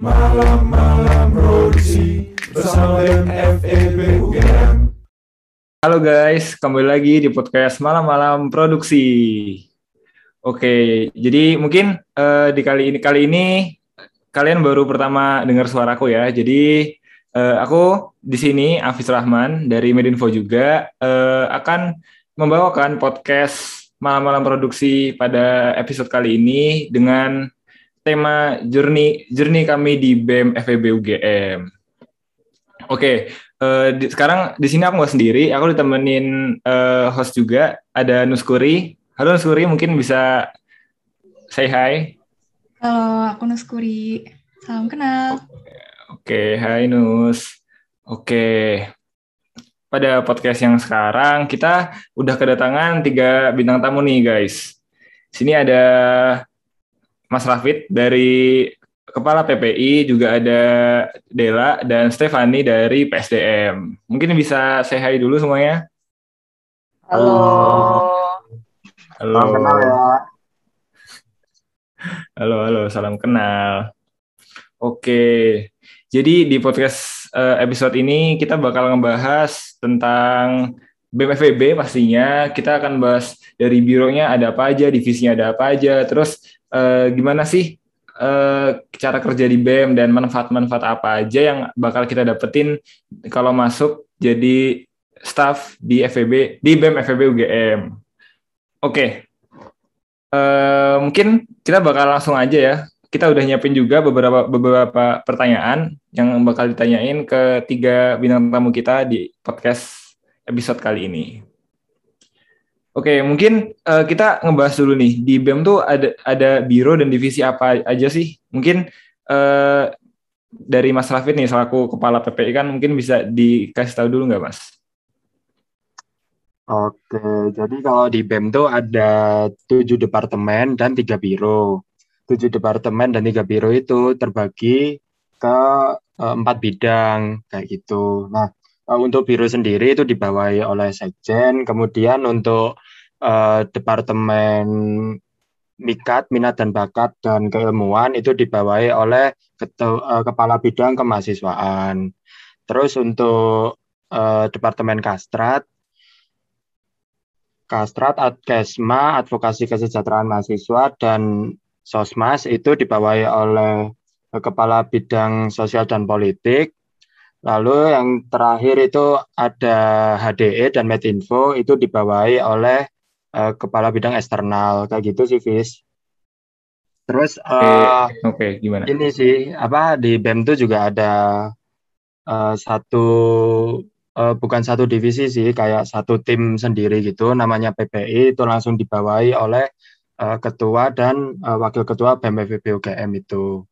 Malam-malam produksi bersama FEB. Halo guys, kembali lagi di podcast malam-malam produksi. Oke, jadi mungkin uh, di kali ini kali ini kalian baru pertama dengar suaraku ya. Jadi uh, aku di sini Afis Rahman dari Medinfo juga uh, akan membawakan podcast malam-malam produksi pada episode kali ini dengan tema journey journey kami di BEM FEB UGM. Oke, uh, di, sekarang di sini aku nggak sendiri, aku ditemenin uh, host juga, ada Nuskuri. Halo Nuskuri, mungkin bisa say hi. Halo, aku Nuskuri. Salam kenal. Oke, hai Nus. Oke, pada podcast yang sekarang kita udah kedatangan tiga bintang tamu nih guys. Sini ada Mas Rafid dari Kepala PPI, juga ada Dela dan Stefani dari PSDM. Mungkin bisa say hi dulu semuanya. Halo. Halo. Salam kenal ya. Halo, halo, salam kenal. Oke, jadi di podcast uh, episode ini kita bakal ngebahas tentang BMFB pastinya. Kita akan bahas dari bironya ada apa aja, divisinya ada apa aja, terus uh, gimana sih uh, cara kerja di BEM dan manfaat-manfaat apa aja yang bakal kita dapetin kalau masuk jadi staff di FEB di BEM FEB UGM. Oke, okay. uh, mungkin kita bakal langsung aja ya. Kita udah nyiapin juga beberapa beberapa pertanyaan yang bakal ditanyain ke tiga bintang tamu kita di podcast episode kali ini. Oke, mungkin uh, kita ngebahas dulu nih di BEM tuh ada ada biro dan divisi apa aja sih? Mungkin uh, dari Mas Rafid nih selaku kepala PPI kan mungkin bisa dikasih tahu dulu nggak Mas? Oke, jadi kalau di BEM tuh ada tujuh departemen dan tiga biro. Tujuh departemen dan tiga biro itu terbagi ke uh, empat bidang kayak gitu. Nah, uh, untuk biro sendiri itu dibawahi oleh sekjen, kemudian untuk uh, departemen mikat, minat dan bakat dan keilmuan itu dibawahi oleh ketu, uh, kepala bidang kemahasiswaan. Terus untuk uh, departemen kastrat, kastrat, adkesma, advokasi kesejahteraan mahasiswa dan sosmas itu dibawahi oleh kepala bidang sosial dan politik. Lalu yang terakhir itu ada HDE dan Medinfo itu dibawahi oleh uh, kepala bidang eksternal kayak gitu sih Fis. Terus uh, oke okay, gimana? Ini sih apa di BEM tuh juga ada uh, satu uh, bukan satu divisi sih kayak satu tim sendiri gitu namanya PPI itu langsung dibawahi oleh uh, ketua dan uh, wakil ketua BEM UGM itu.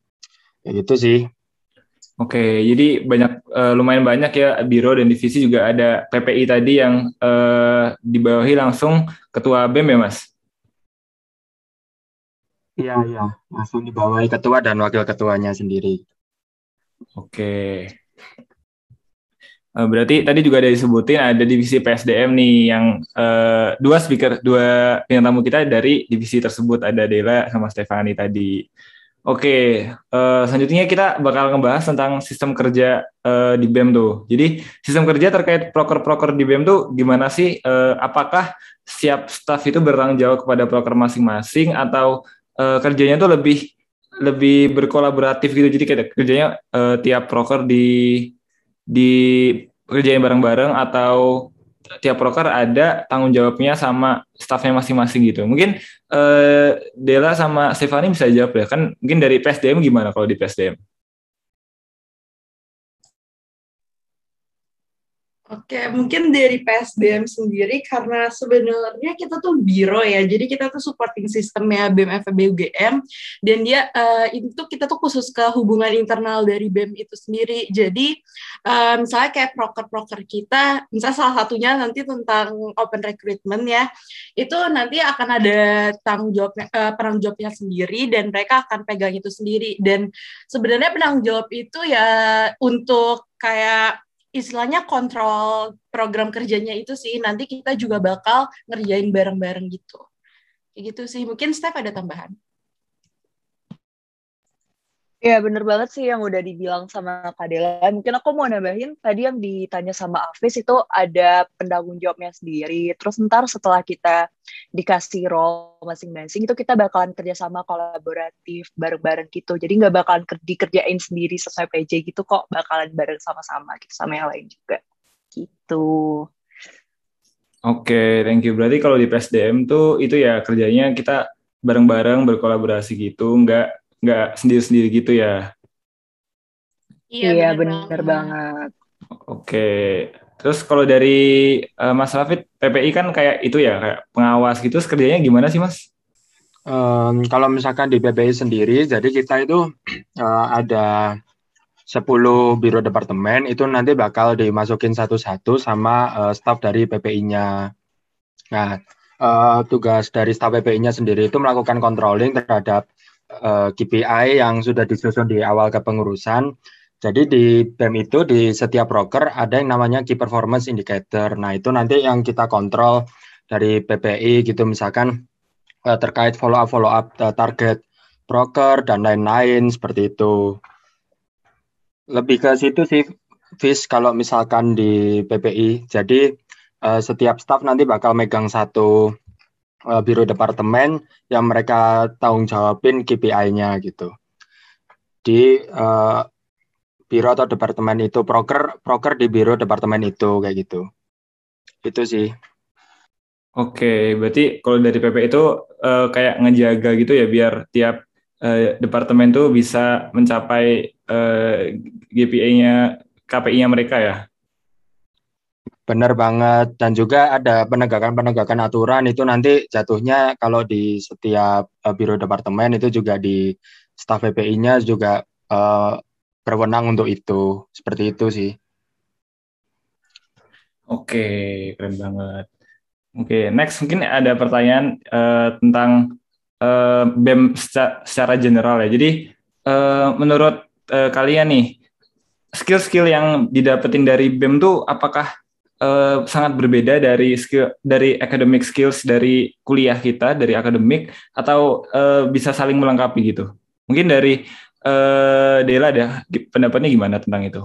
Kayak gitu sih. Oke, jadi banyak uh, lumayan banyak ya biro dan divisi juga ada PPI tadi yang uh, dibawahi langsung ketua BEM ya, Mas? Iya, iya, langsung dibawahi ketua dan wakil ketuanya sendiri. Oke. Uh, berarti tadi juga ada disebutin ada divisi PSDM nih yang uh, dua speaker, dua yang tamu kita dari divisi tersebut ada Dela sama Stefani tadi. Oke, uh, selanjutnya kita bakal ngebahas tentang sistem kerja uh, di BEM tuh. Jadi sistem kerja terkait proker-proker di BEM tuh gimana sih? Uh, apakah setiap staff itu bertanggung jawab kepada proker masing-masing atau uh, kerjanya tuh lebih lebih berkolaboratif gitu? Jadi kayak kerjanya uh, tiap proker di di kerjain bareng-bareng atau tiap proker ada tanggung jawabnya sama staffnya masing-masing gitu. Mungkin eh, Dela sama Stefani bisa jawab ya. Kan mungkin dari PSDM gimana kalau di PSDM? Oke, mungkin dari PSDM sendiri karena sebenarnya kita tuh biro ya, jadi kita tuh supporting sistemnya BEM FEB UGM dan dia uh, itu kita tuh khusus ke hubungan internal dari BEM itu sendiri. Jadi uh, misalnya kayak proker-proker kita, misalnya salah satunya nanti tentang open recruitment ya, itu nanti akan ada tanggung jawabnya uh, penanggung jawabnya sendiri dan mereka akan pegang itu sendiri. Dan sebenarnya penanggung jawab itu ya untuk kayak istilahnya kontrol program kerjanya itu sih nanti kita juga bakal ngerjain bareng-bareng gitu. Kayak gitu sih. Mungkin Steph ada tambahan Iya bener banget sih yang udah dibilang sama Kak Dela. Mungkin aku mau nambahin tadi yang ditanya sama Afis itu ada pendanggung jawabnya sendiri. Terus ntar setelah kita dikasih role masing-masing itu kita bakalan kerjasama kolaboratif bareng-bareng gitu. Jadi nggak bakalan dikerjain sendiri sesuai PJ gitu kok. Bakalan bareng sama-sama gitu sama yang lain juga. Gitu. Oke, thank you. Berarti kalau di PSDM tuh itu ya kerjanya kita bareng-bareng berkolaborasi gitu, nggak nggak sendiri-sendiri gitu ya. Iya, iya benar banget. Oke. Terus kalau dari uh, Mas Rafid, PPI kan kayak itu ya, kayak pengawas gitu, kerjanya gimana sih Mas? Um, kalau misalkan di PPI sendiri, jadi kita itu uh, ada 10 biro departemen, itu nanti bakal dimasukin satu-satu sama uh, staff dari PPI-nya. Nah, uh, tugas dari staff PPI-nya sendiri itu melakukan controlling terhadap uh, eh, KPI yang sudah disusun di awal kepengurusan. Jadi di BEM itu di setiap broker ada yang namanya Key Performance Indicator. Nah itu nanti yang kita kontrol dari PPI gitu misalkan uh, terkait follow up follow up uh, target broker dan lain-lain seperti itu. Lebih ke situ sih, Fis kalau misalkan di PPI. Jadi setiap staff nanti bakal megang satu uh, biro departemen yang mereka tanggung jawabin KPI-nya gitu. Di uh, biro atau departemen itu broker broker di biro departemen itu kayak gitu. Itu sih. Oke, berarti kalau dari PP itu uh, kayak ngejaga gitu ya biar tiap uh, departemen tuh bisa mencapai uh, GPA-nya, KPI-nya mereka ya? Benar banget dan juga ada penegakan-penegakan aturan itu nanti jatuhnya kalau di setiap uh, biro departemen itu juga di staf PPI-nya juga uh, berwenang untuk itu. Seperti itu sih. Oke, keren banget. Oke, next mungkin ada pertanyaan uh, tentang uh, BEM secara, secara general ya. Jadi uh, menurut uh, kalian nih skill-skill yang didapetin dari BEM tuh apakah uh, sangat berbeda dari skill dari academic skills dari kuliah kita dari akademik atau uh, bisa saling melengkapi gitu. Mungkin dari uh, Dela ada pendapatnya gimana tentang itu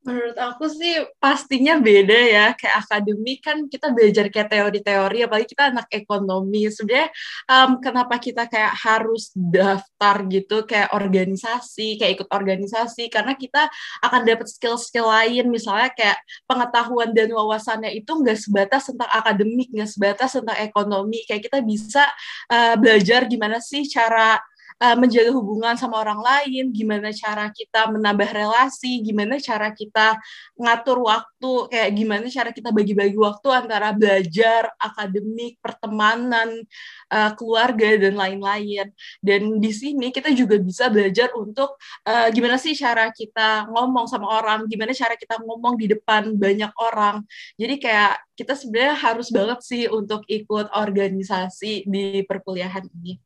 Menurut aku sih pastinya beda ya. Kayak akademik kan kita belajar kayak teori-teori, apalagi kita anak ekonomi. Sebenarnya um, kenapa kita kayak harus daftar gitu, kayak organisasi, kayak ikut organisasi, karena kita akan dapat skill-skill lain. Misalnya kayak pengetahuan dan wawasannya itu nggak sebatas tentang akademik, nggak sebatas tentang ekonomi. Kayak kita bisa uh, belajar gimana sih cara uh, menjaga hubungan sama orang lain, gimana cara kita menambah relasi, gimana cara kita ngatur waktu, kayak gimana cara kita bagi-bagi waktu antara belajar, akademik, pertemanan, uh, keluarga dan lain-lain. Dan di sini kita juga bisa belajar untuk uh, gimana sih cara kita ngomong sama orang, gimana cara kita ngomong di depan banyak orang. Jadi kayak kita sebenarnya harus banget sih untuk ikut organisasi di perkuliahan ini.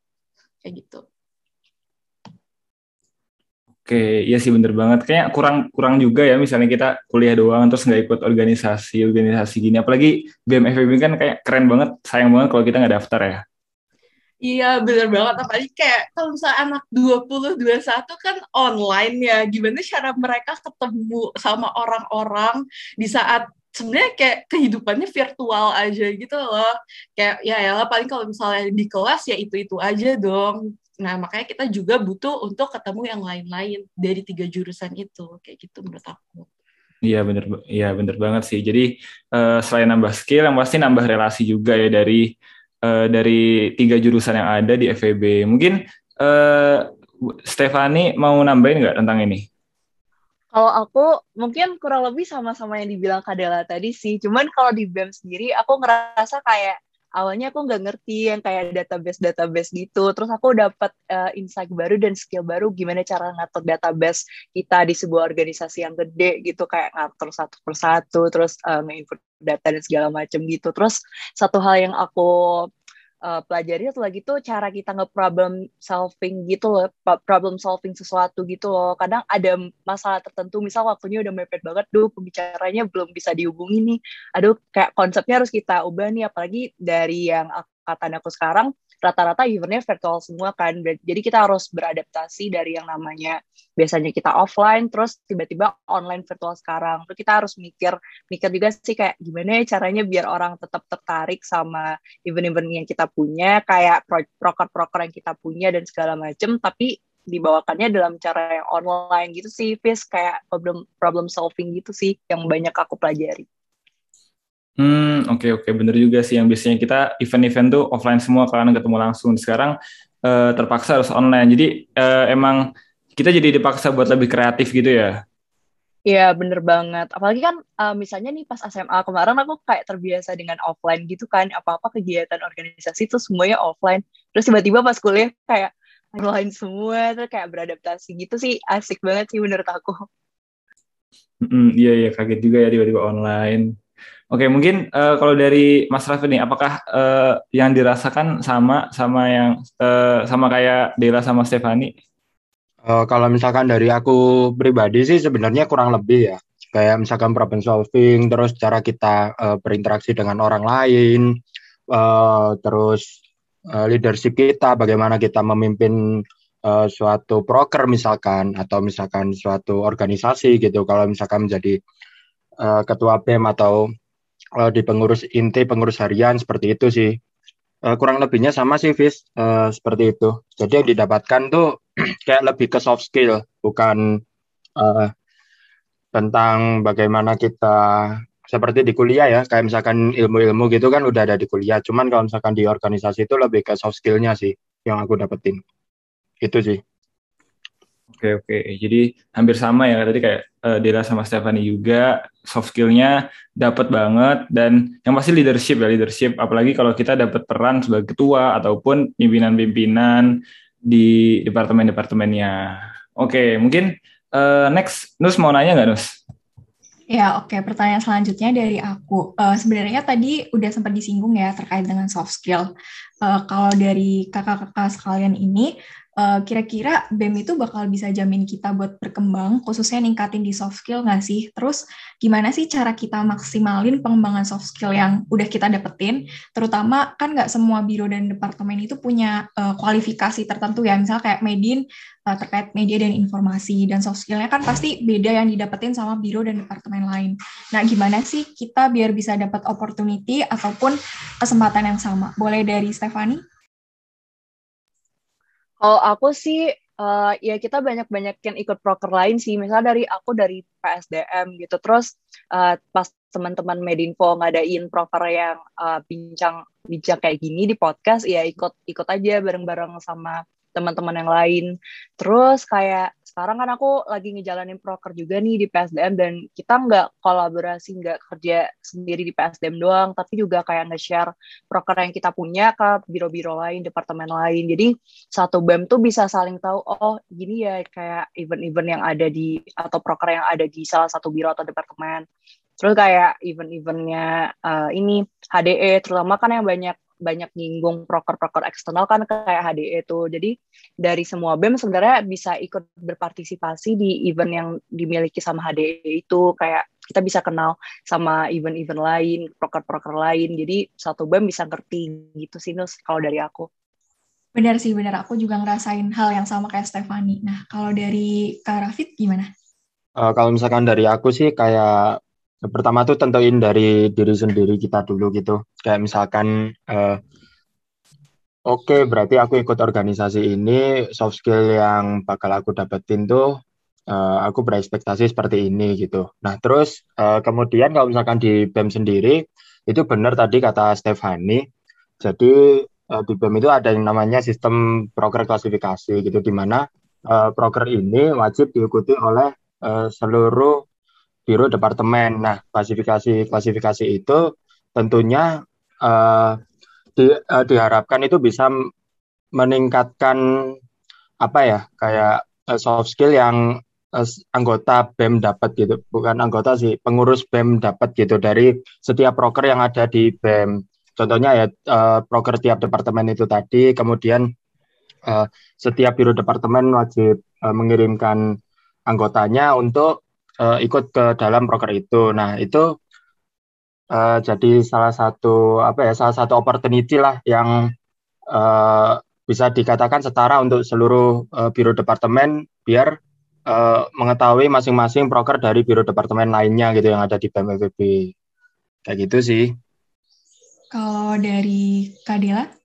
Kayak gitu. Oke, iya sih bener banget. Kayak kurang kurang juga ya misalnya kita kuliah doang terus nggak ikut organisasi organisasi gini. Apalagi BMFB kan kayak keren banget. Sayang banget kalau kita nggak daftar ya. Iya bener banget. Apalagi kayak kalau misalnya anak 20, 21 kan online ya. Gimana cara mereka ketemu sama orang-orang di saat sebenarnya kayak kehidupannya virtual aja gitu loh. Kayak ya ya paling kalau misalnya di kelas ya itu-itu aja dong Nah, makanya kita juga butuh untuk ketemu yang lain-lain dari tiga jurusan itu, kayak gitu menurut aku. Iya bener, iya bener banget sih. Jadi uh, selain nambah skill, yang pasti nambah relasi juga ya dari uh, dari tiga jurusan yang ada di FEB. Mungkin uh, Stefani mau nambahin nggak tentang ini? Kalau aku mungkin kurang lebih sama-sama yang dibilang Kadela tadi sih. Cuman kalau di BEM sendiri aku ngerasa kayak awalnya aku nggak ngerti yang kayak database database gitu. Terus aku dapat uh, insight baru dan skill baru gimana cara ngatur database kita di sebuah organisasi yang gede gitu. Kayak ngatur satu persatu terus uh, nge data dan segala macam gitu. Terus satu hal yang aku uh, pelajari atau lagi tuh cara kita nge-problem solving gitu loh, problem solving sesuatu gitu loh. Kadang ada masalah tertentu, misal waktunya udah mepet banget, duh pembicaranya belum bisa dihubungi nih. Aduh, kayak konsepnya harus kita ubah nih, apalagi dari yang angkatan aku sekarang rata-rata eventnya virtual semua kan. Jadi kita harus beradaptasi dari yang namanya biasanya kita offline, terus tiba-tiba online virtual sekarang. Terus kita harus mikir, mikir juga sih kayak gimana ya caranya biar orang tetap tertarik sama event-event yang kita punya, kayak proker-proker yang kita punya dan segala macem, tapi dibawakannya dalam cara yang online gitu sih, Fis kayak problem problem solving gitu sih yang banyak aku pelajari. Hmm, oke okay, oke, okay. bener juga sih yang biasanya kita event-event tuh offline semua karena ketemu langsung. Sekarang uh, terpaksa harus online. Jadi uh, emang kita jadi dipaksa buat lebih kreatif gitu ya. Iya bener banget. Apalagi kan uh, misalnya nih pas SMA kemarin aku kayak terbiasa dengan offline gitu kan. Apa-apa kegiatan organisasi tuh semuanya offline. Terus tiba-tiba pas kuliah kayak online semua tuh kayak beradaptasi gitu sih asik banget sih menurut aku. Mm, iya iya kaget juga ya tiba-tiba online. Oke, mungkin uh, kalau dari Mas Raffi nih, apakah uh, yang dirasakan sama sama yang uh, sama kayak Dela sama Stefani? Uh, kalau misalkan dari aku pribadi sih sebenarnya kurang lebih ya. Kayak misalkan problem solving, terus cara kita uh, berinteraksi dengan orang lain, uh, terus uh, leadership kita, bagaimana kita memimpin uh, suatu proker misalkan, atau misalkan suatu organisasi gitu. Kalau misalkan menjadi uh, ketua BEM atau uh, di pengurus inti pengurus harian seperti itu sih. Uh, kurang lebihnya sama sih Fis. Uh, seperti itu. Jadi yang didapatkan tuh kayak lebih ke soft skill bukan uh, tentang bagaimana kita seperti di kuliah ya kayak misalkan ilmu-ilmu gitu kan udah ada di kuliah. Cuman kalau misalkan di organisasi itu lebih ke soft skillnya sih yang aku dapetin. Itu sih Oke oke, jadi hampir sama ya tadi kayak uh, Dela sama Stephanie juga soft skillnya dapat banget dan yang pasti leadership ya leadership apalagi kalau kita dapat peran sebagai ketua ataupun pimpinan-pimpinan di departemen-departemennya. Oke, mungkin uh, next Nus mau nanya nggak Nus? Ya, oke. Pertanyaan selanjutnya dari aku. Uh, sebenarnya tadi udah sempat disinggung ya terkait dengan soft skill. Uh, kalau dari kakak-kakak sekalian ini, Eh, kira-kira BEM itu bakal bisa jamin kita buat berkembang, khususnya ningkatin di soft skill nggak sih? Terus gimana sih cara kita maksimalin pengembangan soft skill yang udah kita dapetin? Terutama kan nggak semua biro dan departemen itu punya uh, kualifikasi tertentu ya, misal kayak Medin uh, terkait media dan informasi, dan soft skillnya kan pasti beda yang didapetin sama biro dan departemen lain. Nah gimana sih kita biar bisa dapat opportunity ataupun kesempatan yang sama? Boleh dari Stefani? Kalau aku sih uh, ya kita banyak-banyak yang ikut proker lain sih. Misalnya dari aku dari PSDM gitu. Terus uh, pas teman-teman Medinfo ngadain proker yang uh, bincang bincang kayak gini di podcast, ya ikut ikut aja bareng-bareng sama teman-teman yang lain. Terus kayak sekarang kan aku lagi ngejalanin proker juga nih di PSDM dan kita nggak kolaborasi, nggak kerja sendiri di PSDM doang, tapi juga kayak nge-share proker yang kita punya ke biro-biro lain, departemen lain. Jadi satu BEM tuh bisa saling tahu, oh gini ya kayak event-event yang ada di, atau proker yang ada di salah satu biro atau departemen. Terus kayak event-eventnya uh, ini HDE, terutama kan yang banyak banyak nyinggung proker-proker eksternal kan kayak HDE itu. Jadi dari semua BEM sebenarnya bisa ikut berpartisipasi di event yang dimiliki sama HDE itu kayak kita bisa kenal sama event-event lain, proker-proker lain. Jadi satu BEM bisa ngerti gitu sih Nus kalau dari aku. Benar sih, benar. Aku juga ngerasain hal yang sama kayak Stefani. Nah, kalau dari Kak Rafid gimana? Uh, kalau misalkan dari aku sih kayak pertama tuh tentuin dari diri sendiri kita dulu gitu. Kayak misalkan uh, oke okay, berarti aku ikut organisasi ini soft skill yang bakal aku dapetin tuh uh, aku berekspektasi seperti ini gitu. Nah terus uh, kemudian kalau misalkan di BEM sendiri itu benar tadi kata Stefani. Jadi uh, di BEM itu ada yang namanya sistem proker klasifikasi gitu di mana uh, proker ini wajib diikuti oleh uh, seluruh biro departemen. Nah, klasifikasi klasifikasi itu tentunya uh, di, uh, diharapkan itu bisa meningkatkan apa ya kayak uh, soft skill yang uh, anggota BEM dapat gitu, bukan anggota sih, pengurus BEM dapat gitu dari setiap proker yang ada di BEM. Contohnya ya uh, proker tiap departemen itu tadi, kemudian uh, setiap biro departemen wajib uh, mengirimkan anggotanya untuk uh, ikut ke dalam proker itu. Nah, itu uh, jadi salah satu apa ya salah satu opportunity lah yang uh, bisa dikatakan setara untuk seluruh uh, biro departemen biar uh, mengetahui masing-masing proker dari biro departemen lainnya gitu yang ada di BMFB kayak gitu sih. Kalau dari Kadela?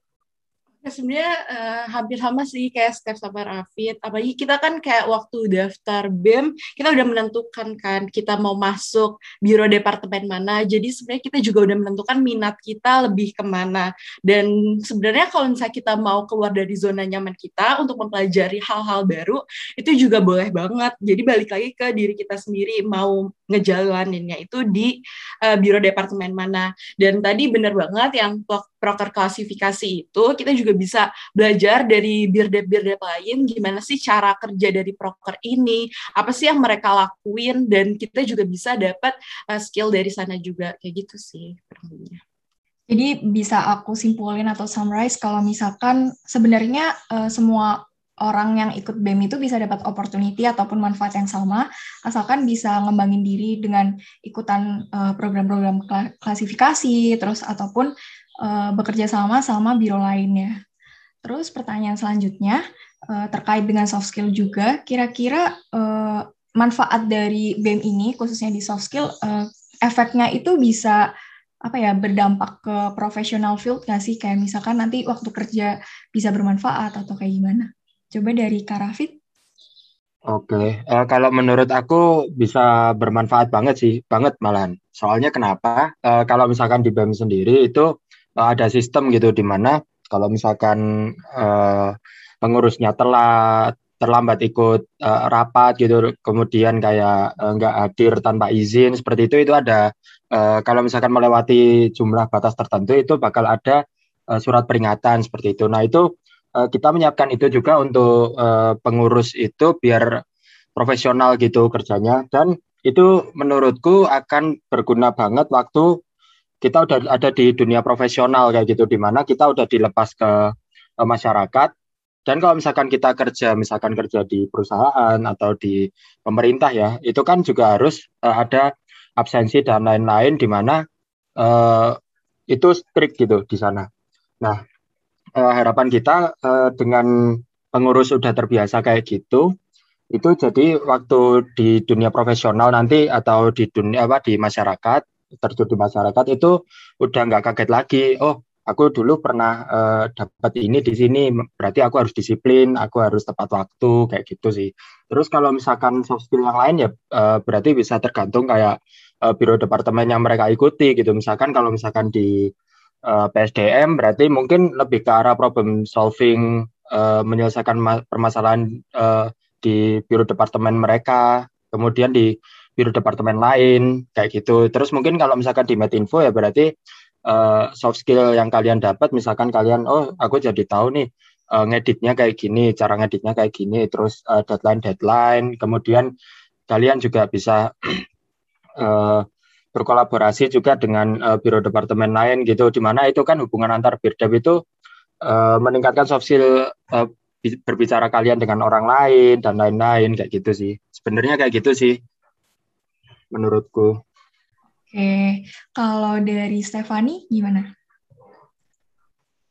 Ya, sebenarnya uh, hampir sama sih kayak Steph sama Rafid. Apalagi kita kan kayak waktu daftar BEM, kita udah menentukan kan kita mau masuk biro departemen mana. Jadi sebenarnya kita juga udah menentukan minat kita lebih ke mana. Dan sebenarnya kalau misalnya kita mau keluar dari zona nyaman kita untuk mempelajari hal-hal baru, itu juga boleh banget. Jadi balik lagi ke diri kita sendiri, mau ngejalaninnya itu di uh, biro departemen mana. Dan tadi bener banget yang proker klasifikasi itu, kita juga bisa belajar dari birdep-birdep lain gimana sih cara kerja dari proker ini, apa sih yang mereka lakuin dan kita juga bisa dapat uh, skill dari sana juga. Kayak gitu sih Jadi bisa aku simpulin atau summarize kalau misalkan sebenarnya uh, semua orang yang ikut BEM itu bisa dapat opportunity ataupun manfaat yang sama, asalkan bisa ngembangin diri dengan ikutan uh, program-program klasifikasi, terus ataupun uh, bekerja sama sama biro lainnya. Terus pertanyaan selanjutnya uh, terkait dengan soft skill juga, kira-kira uh, manfaat dari BEM ini khususnya di soft skill efeknya itu bisa apa ya berdampak ke professional field nggak sih kayak misalkan nanti waktu kerja bisa bermanfaat atau kayak gimana? Coba dari Karafit. Oke, uh, kalau menurut aku bisa bermanfaat banget sih, banget malahan. Soalnya kenapa? Uh, kalau misalkan di BEM sendiri itu ada sistem gitu di mana kalau misalkan uh, pengurusnya telat terlambat ikut uh, rapat gitu kemudian kayak uh, nggak hadir tanpa izin seperti itu itu ada. Uh, kalau misalkan melewati jumlah batas tertentu itu bakal ada uh, surat peringatan seperti itu. Nah itu uh, kita menyiapkan itu juga untuk uh, pengurus itu biar profesional gitu kerjanya. Dan itu menurutku akan berguna banget waktu kita udah ada di dunia profesional kayak gitu di mana kita udah dilepas ke, ke masyarakat dan kalau misalkan kita kerja misalkan kerja di perusahaan atau di pemerintah ya itu kan juga harus uh, ada absensi dan lain-lain di mana uh, itu strict gitu di sana. Nah uh, harapan kita uh, dengan pengurus sudah terbiasa kayak gitu itu jadi waktu di dunia profesional nanti atau di dunia apa di masyarakat terjun di masyarakat itu udah nggak kaget lagi. Oh, aku dulu pernah uh, dapat ini di sini, berarti aku harus disiplin, aku harus tepat waktu, kayak gitu sih. Terus kalau misalkan soft skill yang lain ya uh, berarti bisa tergantung kayak uh, biro departemen yang mereka ikuti gitu. Misalkan kalau misalkan di uh, PSDM berarti mungkin lebih ke arah problem solving, uh, menyelesaikan permasalahan uh, di biro departemen mereka. Kemudian di biro departemen lain kayak gitu. Terus mungkin kalau misalkan di Metinfo ya berarti uh, soft skill yang kalian dapat misalkan kalian oh aku jadi tahu nih uh, ngeditnya kayak gini, cara ngeditnya kayak gini, terus uh, deadline-deadline, kemudian kalian juga bisa uh, berkolaborasi juga dengan uh, biro departemen lain gitu di mana itu kan hubungan antar birdep itu uh, meningkatkan soft skill uh, berbicara kalian dengan orang lain dan lain-lain kayak gitu sih. Sebenarnya kayak gitu sih menurutku. Oke, kalau dari Stefani gimana?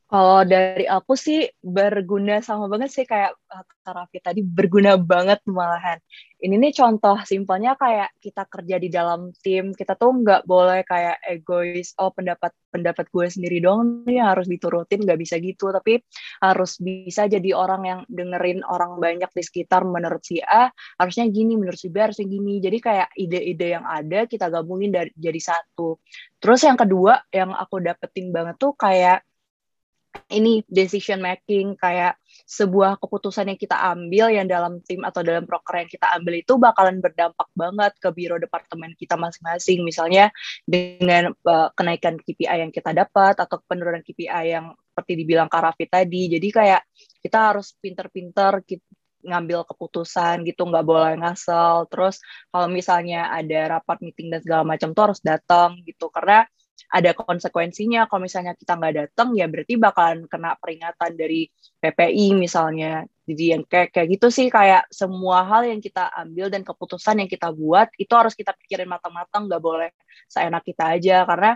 Kalau dari aku sih berguna sama banget sih kayak eh, Kak Raffi tadi berguna banget malahan. Ini nih contoh simpelnya kayak kita kerja di dalam tim, kita tuh nggak boleh kayak egois, oh pendapat pendapat gue sendiri dong nih harus diturutin, nggak bisa gitu. Tapi harus bisa jadi orang yang dengerin orang banyak di sekitar menurut si A, harusnya gini, menurut si B harusnya gini. Jadi kayak ide-ide yang ada kita gabungin dari jadi satu. Terus yang kedua yang aku dapetin banget tuh kayak ini decision making kayak sebuah keputusan yang kita ambil yang dalam tim atau dalam proker yang kita ambil itu bakalan berdampak banget ke biro departemen kita masing-masing. Misalnya dengan uh, kenaikan KPI yang kita dapat atau penurunan KPI yang seperti dibilang Karafi tadi. Jadi kayak kita harus pinter-pinter ngambil keputusan gitu nggak boleh ngasal. Terus kalau misalnya ada rapat meeting dan segala macam tuh harus datang gitu. Karena ada konsekuensinya. Kalau misalnya kita nggak datang ya berarti bakalan kena peringatan dari PPI misalnya. Jadi yang kayak kayak gitu sih kayak semua hal yang kita ambil dan keputusan yang kita buat itu harus kita pikirin matang-matang. Nggak boleh seenak kita aja. Karena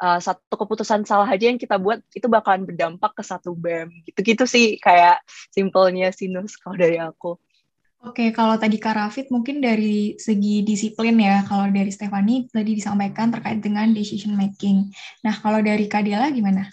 uh, satu keputusan salah aja yang kita buat itu bakalan berdampak ke satu BEM gitu-gitu sih kayak simpelnya sinus kalau dari aku. Oke, kalau tadi Kak Rafid mungkin dari segi disiplin ya, kalau dari Stefani tadi disampaikan terkait dengan decision making. Nah, kalau dari Kak Dela gimana?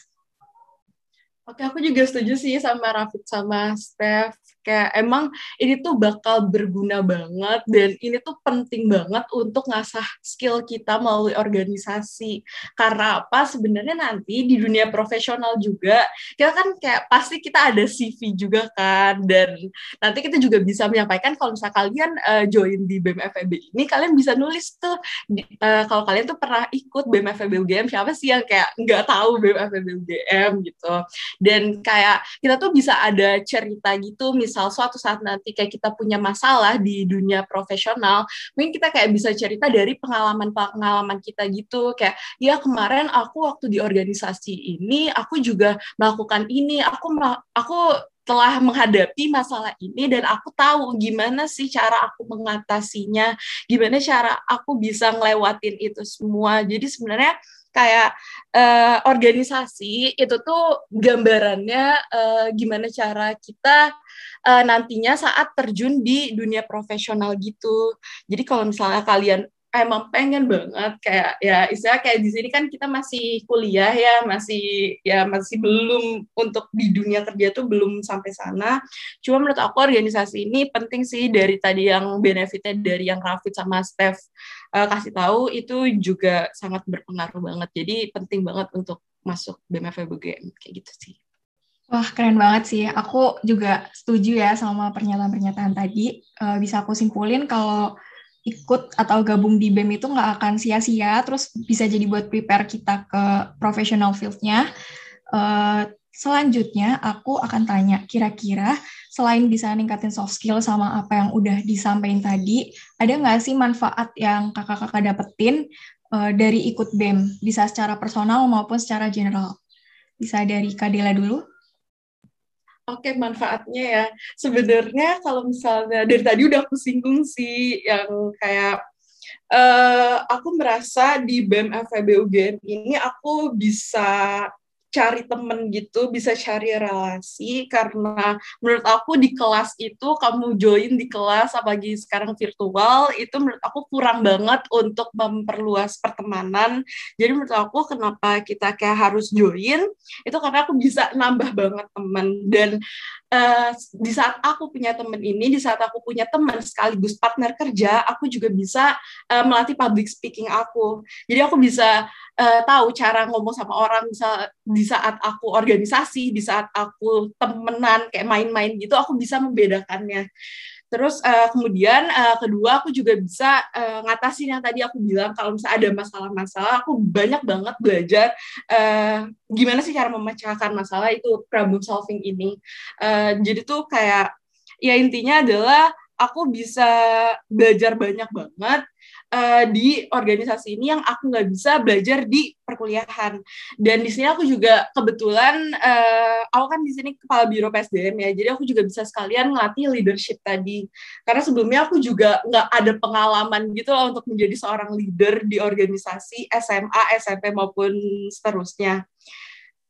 Oke, aku juga setuju sih sama Rafid sama Steph kayak emang ini tuh bakal berguna banget dan ini tuh penting banget untuk ngasah skill kita melalui organisasi. Karena apa? Sebenarnya nanti di dunia profesional juga kita kan kayak pasti kita ada CV juga kan. Dan nanti kita juga bisa menyampaikan kalau misalnya kalian uh, join di BMFEB ini kalian bisa nulis tuh uh, kalau kalian tuh pernah ikut BMFEB UGM siapa sih yang kayak nggak tahu BMFEB UGM gitu. Dan kayak kita tuh bisa ada cerita gitu misalnya misal suatu saat nanti kayak kita punya masalah di dunia profesional, mungkin kita kayak bisa cerita dari pengalaman-pengalaman kita gitu, kayak ya kemarin aku waktu di organisasi ini aku juga melakukan ini, aku aku telah menghadapi masalah ini dan aku tahu gimana sih cara aku mengatasinya, gimana cara aku bisa ngelewatin itu semua. Jadi sebenarnya kayak uh, organisasi itu tuh gambarannya uh, gimana cara kita uh, nantinya saat terjun di dunia profesional gitu. Jadi kalau misalnya kalian emang pengen banget kayak ya istilah kayak di sini kan kita masih kuliah ya masih ya masih belum untuk di dunia kerja tuh belum sampai sana cuma menurut aku organisasi ini penting sih dari tadi yang benefitnya dari yang Rafid sama Steph uh, kasih tahu itu juga sangat berpengaruh banget jadi penting banget untuk masuk BMF BGM kayak gitu sih Wah, keren banget sih. Aku juga setuju ya sama pernyataan-pernyataan tadi. Uh, bisa aku simpulin kalau ikut atau gabung di BEM itu nggak akan sia-sia, terus bisa jadi buat prepare kita ke professional field-nya. Uh, selanjutnya, aku akan tanya, kira-kira selain bisa ningkatin soft skill sama apa yang udah disampaikan tadi, ada nggak sih manfaat yang kakak-kakak dapetin uh, dari ikut BEM? Bisa secara personal maupun secara general. Bisa dari Kadela dulu? Oke, manfaatnya ya. Sebenarnya kalau misalnya dari tadi udah aku singgung sih yang kayak uh, aku merasa di BEM FEB UGM ini aku bisa cari temen gitu, bisa cari relasi karena menurut aku di kelas itu kamu join di kelas apalagi sekarang virtual itu menurut aku kurang banget untuk memperluas pertemanan. Jadi menurut aku kenapa kita kayak harus join itu karena aku bisa nambah banget teman dan uh, di saat aku punya teman ini, di saat aku punya teman sekaligus partner kerja, aku juga bisa uh, melatih public speaking aku. Jadi aku bisa uh, tahu cara ngomong sama orang bisa di saat aku organisasi di saat aku temenan kayak main-main gitu aku bisa membedakannya terus uh, kemudian uh, kedua aku juga bisa uh, ngatasin yang tadi aku bilang kalau misalnya ada masalah-masalah aku banyak banget belajar uh, gimana sih cara memecahkan masalah itu problem solving ini. Uh, jadi tuh kayak ya intinya adalah aku bisa belajar banyak banget uh, di organisasi ini yang aku nggak bisa belajar di perkuliahan. Dan di sini aku juga kebetulan uh, aku kan di sini kepala biro PSDM ya, jadi aku juga bisa sekalian ngelatih leadership tadi. Karena sebelumnya aku juga nggak ada pengalaman gitu loh untuk menjadi seorang leader di organisasi SMA, SMP maupun seterusnya.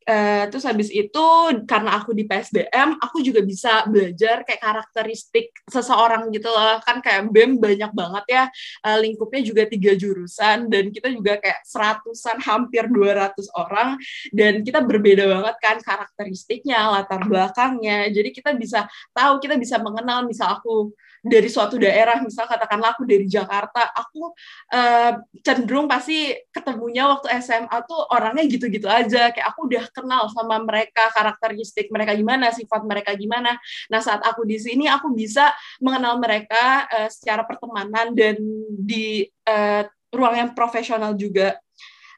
Uh, terus habis itu karena aku di PSDM aku juga bisa belajar kayak karakteristik seseorang gitu loh. Kan kayak BEM banyak banget ya. Uh, lingkupnya juga tiga jurusan dan kita juga kayak seratusan hampir 200 orang. Dan kita berbeda banget kan karakteristiknya latar belakangnya. Jadi kita bisa tahu kita bisa mengenal. Misal aku dari suatu daerah, misal katakanlah aku dari Jakarta, aku uh, cenderung pasti ketemunya waktu SMA tuh orangnya gitu-gitu aja, kayak aku udah kenal sama mereka, karakteristik mereka gimana, sifat mereka gimana. Nah saat aku di sini, aku bisa mengenal mereka uh, secara pertemanan dan di uh, ruang yang profesional juga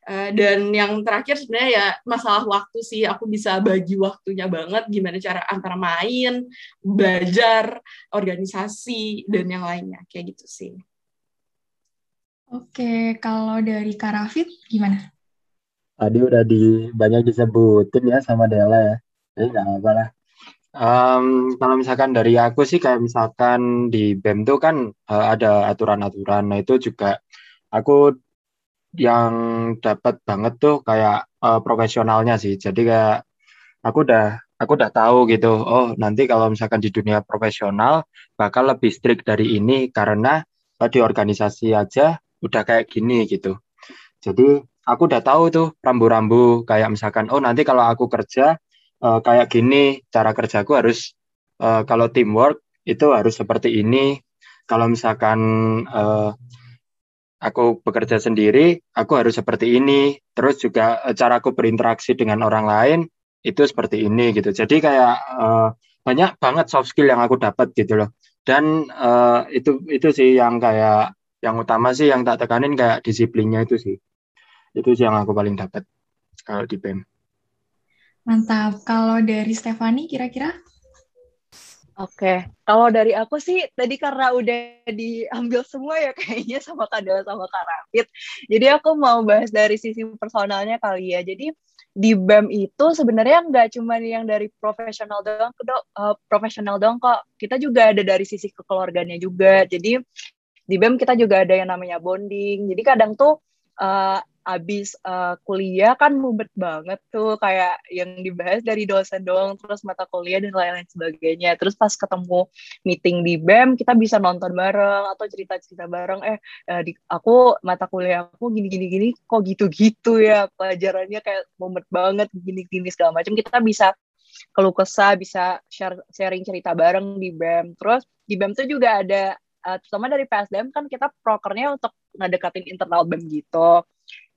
Uh, dan yang terakhir sebenarnya ya masalah waktu sih aku bisa bagi waktunya banget gimana cara antara main, belajar, organisasi dan yang lainnya kayak gitu sih. Oke, kalau dari Karafit gimana? Tadi udah di banyak disebutin ya sama Dela ya. Jadi nggak apa lah. Um, kalau misalkan dari aku sih kayak misalkan di BEM tuh kan uh, ada aturan-aturan. Nah itu juga aku yang dapat banget tuh kayak uh, profesionalnya sih. Jadi kayak aku udah aku udah tahu gitu. Oh nanti kalau misalkan di dunia profesional bakal lebih strict dari ini karena uh, di organisasi aja udah kayak gini gitu. Jadi aku udah tahu tuh rambu-rambu kayak misalkan oh nanti kalau aku kerja uh, kayak gini cara kerjaku harus uh, kalau teamwork itu harus seperti ini. Kalau misalkan uh, aku bekerja sendiri aku harus seperti ini. Terus juga uh, cara aku berinteraksi dengan orang lain itu seperti ini gitu. Jadi kayak uh, banyak banget soft skill yang aku dapat gitu loh. Dan uh, itu itu sih yang kayak yang utama sih yang tak tekanin kayak disiplinnya itu sih itu sih yang aku paling dapat kalau di BEM Mantap. Kalau dari Stefani kira-kira? Oke, kalau dari aku sih tadi karena udah diambil semua ya kayaknya sama Kadel sama Kak Rafid. Jadi aku mau bahas dari sisi personalnya kali ya. Jadi di BEM itu sebenarnya nggak cuma yang dari profesional doang, uh, profesional doang kok. Kita juga ada dari sisi kekeluarganya juga. Jadi di BEM kita juga ada yang namanya bonding. Jadi kadang tuh uh, abis uh, kuliah kan mumet banget tuh kayak yang dibahas dari dosen doang terus mata kuliah dan lain-lain sebagainya. Terus pas ketemu meeting di BEM kita bisa nonton bareng atau cerita-cerita bareng. Eh uh, di, aku mata kuliah aku gini-gini gini kok gitu-gitu ya? Pelajarannya kayak mumet banget gini-gini segala macam. Kita bisa keluh kesah bisa share, sharing cerita bareng di BEM terus di BEM tuh juga ada uh, terutama dari PSDM kan kita prokernya untuk ngedekatin internal BEM gitu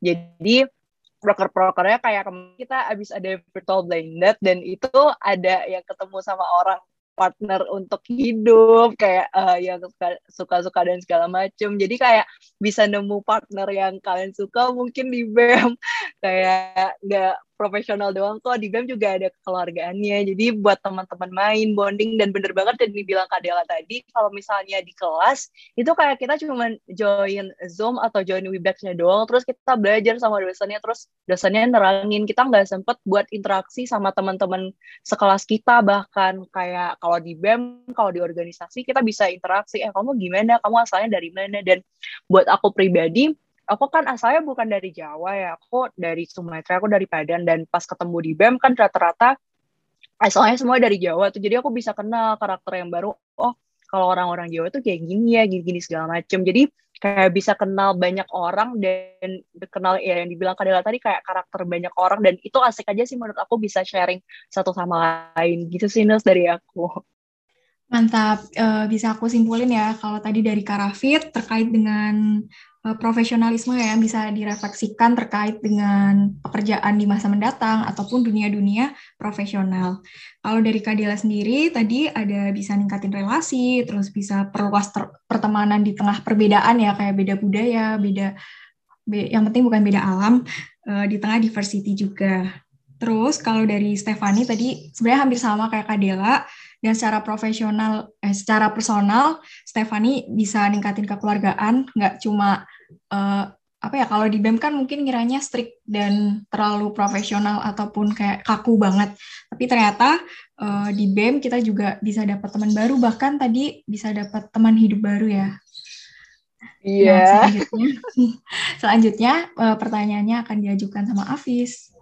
jadi broker-brokernya kayak kita abis ada virtual date dan itu ada yang ketemu sama orang partner untuk hidup kayak uh, yang suka-suka dan segala macem. Jadi kayak bisa nemu partner yang kalian suka mungkin di BEM kayak nggak profesional doang. Kok di BEM juga ada kekeluargaannya. Jadi buat teman-teman main bonding dan bener banget yang dibilang Kak Dela tadi kalau misalnya di kelas itu kayak kita cuma join Zoom atau join Webex-nya doang. Terus kita belajar sama dosennya terus dosennya nerangin. Kita nggak sempet buat interaksi sama teman-teman sekelas kita bahkan. Kayak kalau di BEM kalau di organisasi kita bisa interaksi. Eh kamu gimana? Kamu asalnya dari mana? Dan buat aku pribadi aku kan asalnya bukan dari Jawa ya, aku dari Sumatera, aku dari Padang dan pas ketemu di BEM kan rata-rata asalnya semua dari Jawa tuh, jadi aku bisa kenal karakter yang baru. Oh, kalau orang-orang Jawa tuh kayak gini ya, gini-gini segala macem. Jadi kayak bisa kenal banyak orang dan kenal ya yang dibilang Kadela tadi kayak karakter banyak orang dan itu asik aja sih menurut aku bisa sharing satu sama lain gitu sih Nus dari aku. Mantap, uh, bisa aku simpulin ya kalau tadi dari Karafit terkait dengan Eh, profesionalisme yang bisa direfleksikan terkait dengan pekerjaan di masa mendatang ataupun dunia-dunia profesional. Kalau dari Kadila sendiri tadi ada bisa ningkatin relasi, terus bisa perluas pertemanan di tengah perbedaan ya kayak beda budaya, beda be yang penting bukan beda alam uh, di tengah diversity juga. Terus kalau dari Stefani tadi sebenarnya hampir sama kayak Kadela dan secara profesional, eh, secara personal, Stefani bisa ningkatin kekeluargaan, nggak cuma uh, apa ya kalau di BEM kan mungkin ngiranya strict dan terlalu profesional ataupun kayak kaku banget. Tapi ternyata uh, di BEM kita juga bisa dapat teman baru bahkan tadi bisa dapat teman hidup baru ya. Iya. Yeah. Nah, selanjutnya, selanjutnya uh, pertanyaannya akan diajukan sama Afis.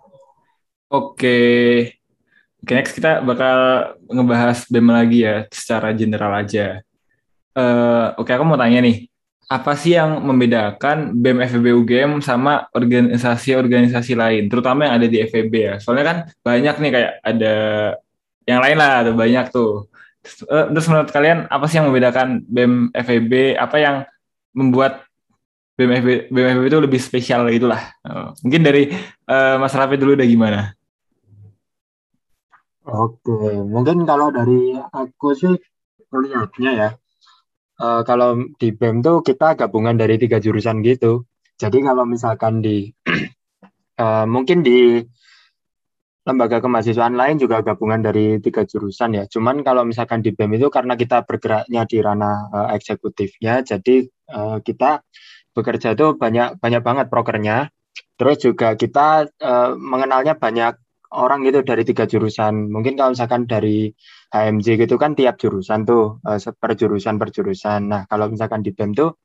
Oke. Oke, next kita bakal ngebahas BEM lagi ya, secara general aja. Uh, Oke, aku mau tanya nih apa sih yang membedakan BEM FEB UGM sama organisasi-organisasi lain, terutama yang ada di FEB ya? Soalnya kan banyak nih kayak ada yang lain lah, ada banyak tuh. Eh, terus menurut kalian apa sih yang membedakan BEM FEB? Apa yang membuat BEM FEB, BEM FEB itu lebih spesial itulah? Oh, mungkin dari uh, Mas Rafi dulu udah gimana? Oke, mungkin kalau dari aku sih melihatnya ya, uh, kalau di BEM tuh kita gabungan dari tiga jurusan gitu. Jadi kalau misalkan di uh, mungkin di lembaga kemahasiswaan lain juga gabungan dari tiga jurusan ya. Cuman kalau misalkan di BEM itu karena kita bergeraknya di ranah uh, eksekutifnya, jadi uh, kita bekerja itu banyak banyak banget prokernya. Terus juga kita uh, mengenalnya banyak orang gitu dari tiga jurusan. Mungkin kalau misalkan dari HMJ gitu kan tiap jurusan tuh uh, per jurusan per jurusan. Nah kalau misalkan di BEM tuh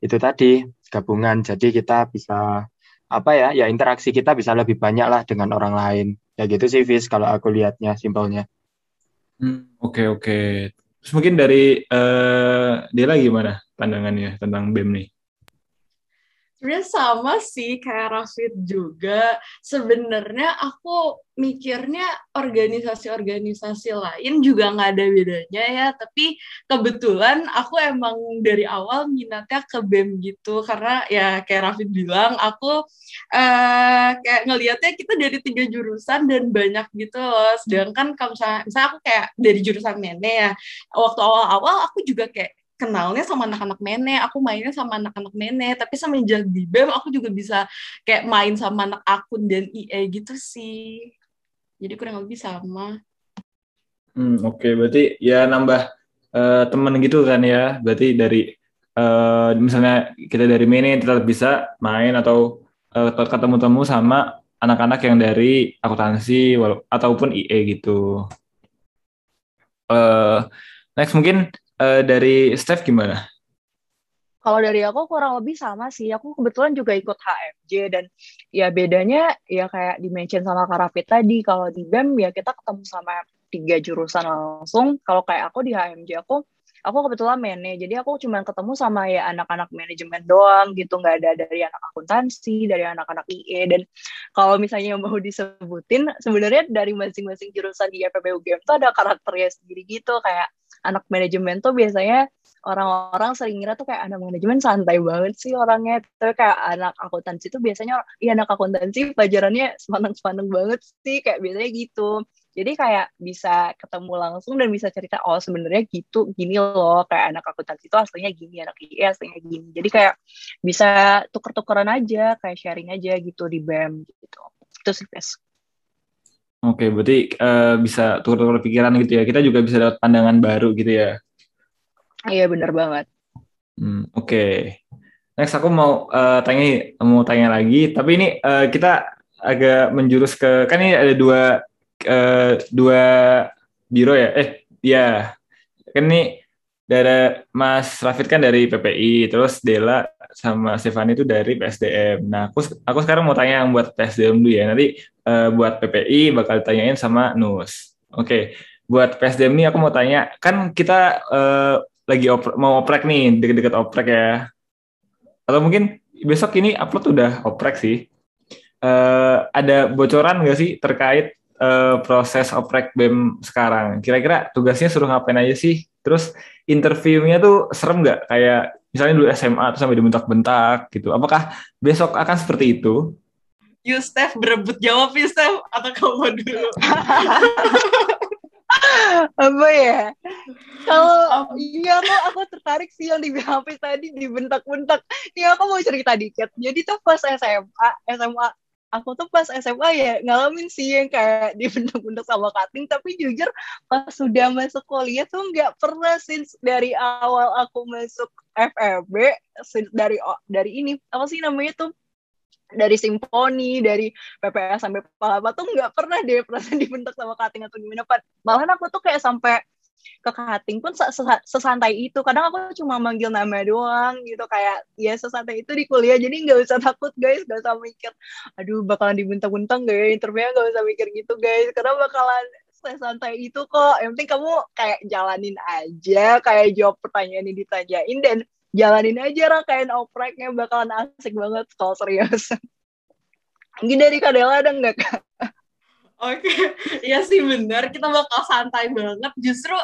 itu tadi gabungan. Jadi kita bisa apa ya ya interaksi kita bisa lebih banyak lah dengan orang lain. Ya gitu sih Vis kalau aku lihatnya simpelnya. Hmm, Oke oke. Terus mungkin dari uh, Dela gimana pandangannya tentang BEM nih? Sebenarnya sama sih kayak Rafid juga. Sebenarnya aku mikirnya organisasi-organisasi lain juga nggak ada bedanya ya. Tapi kebetulan aku emang dari awal minatnya ke BEM gitu. Karena ya kayak Rafid bilang, aku uh, kayak ngelihatnya kita dari tiga jurusan dan banyak gitu loh. Sedangkan kalau misalnya, misalnya aku kayak dari jurusan Mene ya, waktu awal-awal aku juga kayak kenalnya sama anak-anak mene, aku mainnya sama anak-anak mene, tapi semenjak di BEM aku juga bisa kayak main sama anak akun dan IE gitu sih. Jadi kurang lebih sama. Hmm, oke, okay. berarti ya nambah uh, temen gitu kan ya. Berarti dari uh, misalnya kita dari mene tetap bisa main atau uh, ketemu-temu sama anak-anak yang dari akuntansi ataupun IE gitu. Uh, next mungkin uh, dari Steph gimana? Kalau dari aku kurang lebih sama sih. Aku kebetulan juga ikut HMJ dan ya bedanya ya kayak dimention sama Karafit tadi. Kalau di BEM ya kita ketemu sama tiga jurusan langsung. Kalau kayak aku di HMJ aku aku kebetulan mene jadi aku cuma ketemu sama ya anak-anak manajemen doang gitu nggak ada dari anak akuntansi dari anak-anak IE dan kalau misalnya mau disebutin sebenarnya dari masing-masing jurusan di FPB UGM tuh ada karakternya sendiri gitu kayak anak manajemen tuh biasanya orang-orang sering ngira tuh kayak anak manajemen santai banget sih orangnya. Tapi kayak anak akuntansi tuh biasanya iya anak akuntansi pelajarannya semaneng-semaneng banget sih kayak biasanya gitu. Jadi kayak bisa ketemu langsung dan bisa cerita oh sebenarnya gitu gini loh kayak anak akuntansi itu aslinya gini anak IE aslinya gini. Jadi kayak bisa tuker-tukeran aja kayak sharing aja gitu di BEM gitu. Itu sih guys Oke, berarti uh, bisa tukar-tukar pikiran gitu ya. Kita juga bisa dapat pandangan baru gitu ya. Iya, benar banget. Hmm, Oke. Okay. Next aku mau uh, tanya mau tanya lagi, tapi ini uh, kita agak menjurus ke kan ini ada dua uh, dua biro ya. Eh, ya. Kan ini dari Mas Rafid kan dari PPI, terus Dela sama Stefani itu dari PSDM. Nah, aku aku sekarang mau tanya yang buat PSDM dulu ya. Nanti uh, buat PPI bakal ditanyain sama Nus. Oke, okay. buat PSDM ini aku mau tanya, kan kita uh, lagi op mau oprek nih, deket-deket oprek ya. Atau mungkin besok ini upload udah oprek sih. Uh, ada bocoran nggak sih terkait uh, proses oprek BEM sekarang? Kira-kira tugasnya suruh ngapain aja sih? Terus interviewnya tuh serem nggak? Kayak misalnya dulu SMA tuh sampai dibentak-bentak gitu. Apakah besok akan seperti itu? Yustef berebut jawab Yustef atau kamu dulu? apa ya kalau iya aku aku tertarik sih yang di HP tadi dibentak-bentak ini aku mau cerita dikit jadi tuh pas SMA SMA aku tuh pas SMA ya ngalamin sih yang kayak dibentuk-bentuk sama cutting tapi jujur pas sudah masuk kuliah tuh nggak pernah sih dari awal aku masuk FEB dari dari ini apa sih namanya tuh dari simfoni, dari PPS sampai Palapa tuh nggak pernah deh perasaan dibentuk sama cutting atau gimana. Malahan aku tuh kayak sampai ke cutting pun sesantai itu. Kadang aku cuma manggil nama doang gitu kayak ya sesantai itu di kuliah. Jadi nggak usah takut guys. Nggak usah mikir aduh bakalan dibuntang-buntang gak ya? Interviewnya nggak usah mikir gitu guys. Karena bakalan sesantai itu kok. Yang penting kamu kayak jalanin aja kayak jawab pertanyaan yang ditanyain dan jalanin aja rangkaian opreknya. Bakalan asik banget kalau serius. Mungkin dari Kadela ada nggak kak? Oke, iya sih benar. Kita bakal santai banget. Justru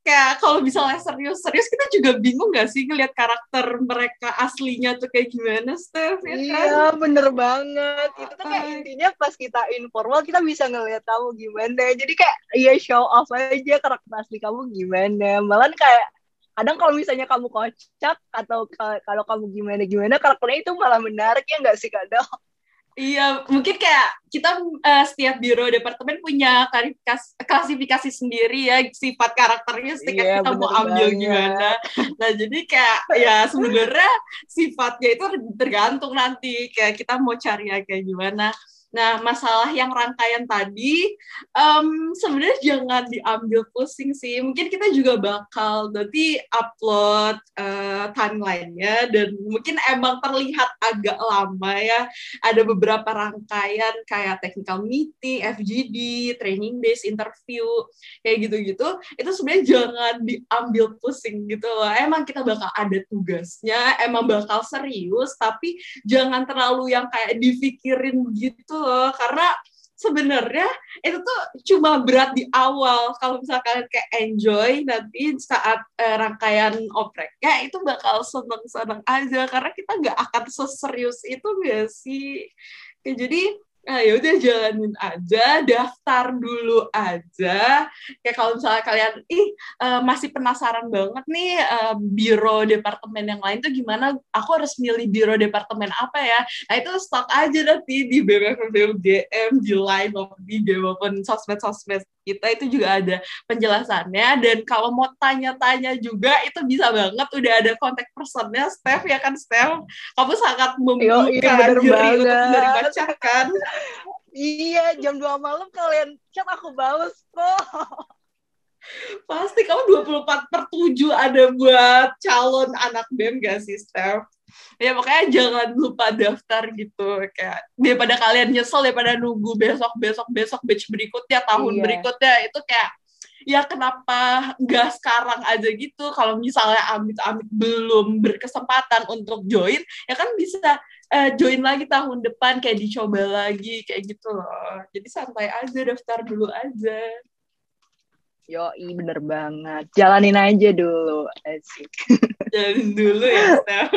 kayak kalau misalnya serius-serius, kita juga bingung gak sih ngeliat karakter mereka aslinya tuh kayak gimana, Steph? Ya iya, kan? bener banget. Itu tuh kayak intinya pas kita informal, kita bisa ngeliat kamu gimana. Jadi kayak ya show off aja karakter asli kamu gimana. Malah kayak kadang kalau misalnya kamu kocak atau kalau kamu gimana gimana karakternya itu malah menarik ya nggak sih kadang Iya, mungkin kayak kita uh, setiap biro departemen punya klasifikasi, klasifikasi sendiri ya sifat karakternya setiap Iya, kita mau ambil banget. gimana. Nah, jadi kayak ya sebenarnya sifatnya itu tergantung nanti kayak kita mau cari yang kayak gimana. Nah, masalah yang rangkaian tadi, em, sebenarnya jangan diambil pusing sih. Mungkin kita juga bakal nanti upload eh, timeline-nya dan mungkin emang terlihat agak lama ya. Ada beberapa rangkaian kayak technical meeting, FGD, training days, interview, kayak gitu-gitu. Itu sebenarnya jangan diambil pusing gitu loh. Emang kita bakal ada tugasnya, emang bakal serius, tapi jangan terlalu yang kayak dipikirin gitu loh karena sebenarnya itu tuh cuma berat di awal. Kalau misalkan kayak enjoy nanti saat eh, rangkaian opreknya itu bakal seneng-seneng aja. Karena kita nggak akan seserius itu gak sih? Jadi Nah, ya udah jalanin aja, daftar dulu aja. Kayak kalau misalnya kalian, ih eh, masih penasaran banget nih eh, biro departemen yang lain tuh gimana? Aku harus milih biro departemen apa ya? Nah itu stok aja nanti di BBFBUGM, di line di maupun sosmed-sosmed kita itu juga ada penjelasannya. Dan kalau mau tanya-tanya juga itu bisa banget. Udah ada kontak personnya, Steph ya kan Steph? Kamu sangat membuka iya, bener diri untuk menerima cakan. Iya, jam 2 malam kalian chat aku bales kok. Pasti kamu 24 per 7 ada buat calon anak BEM gak sih, Steph? Ya makanya jangan lupa daftar gitu kayak daripada kalian nyesel daripada nunggu besok besok besok batch berikutnya tahun Iya. berikutnya itu kayak ya kenapa nggak sekarang aja gitu kalau misalnya amit-amit belum berkesempatan untuk join ya kan bisa eh, join lagi tahun depan kayak dicoba lagi kayak gitu loh jadi santai aja daftar dulu aja Yo, bener banget. Jalanin aja dulu. Asik. jalanin dulu ya Steph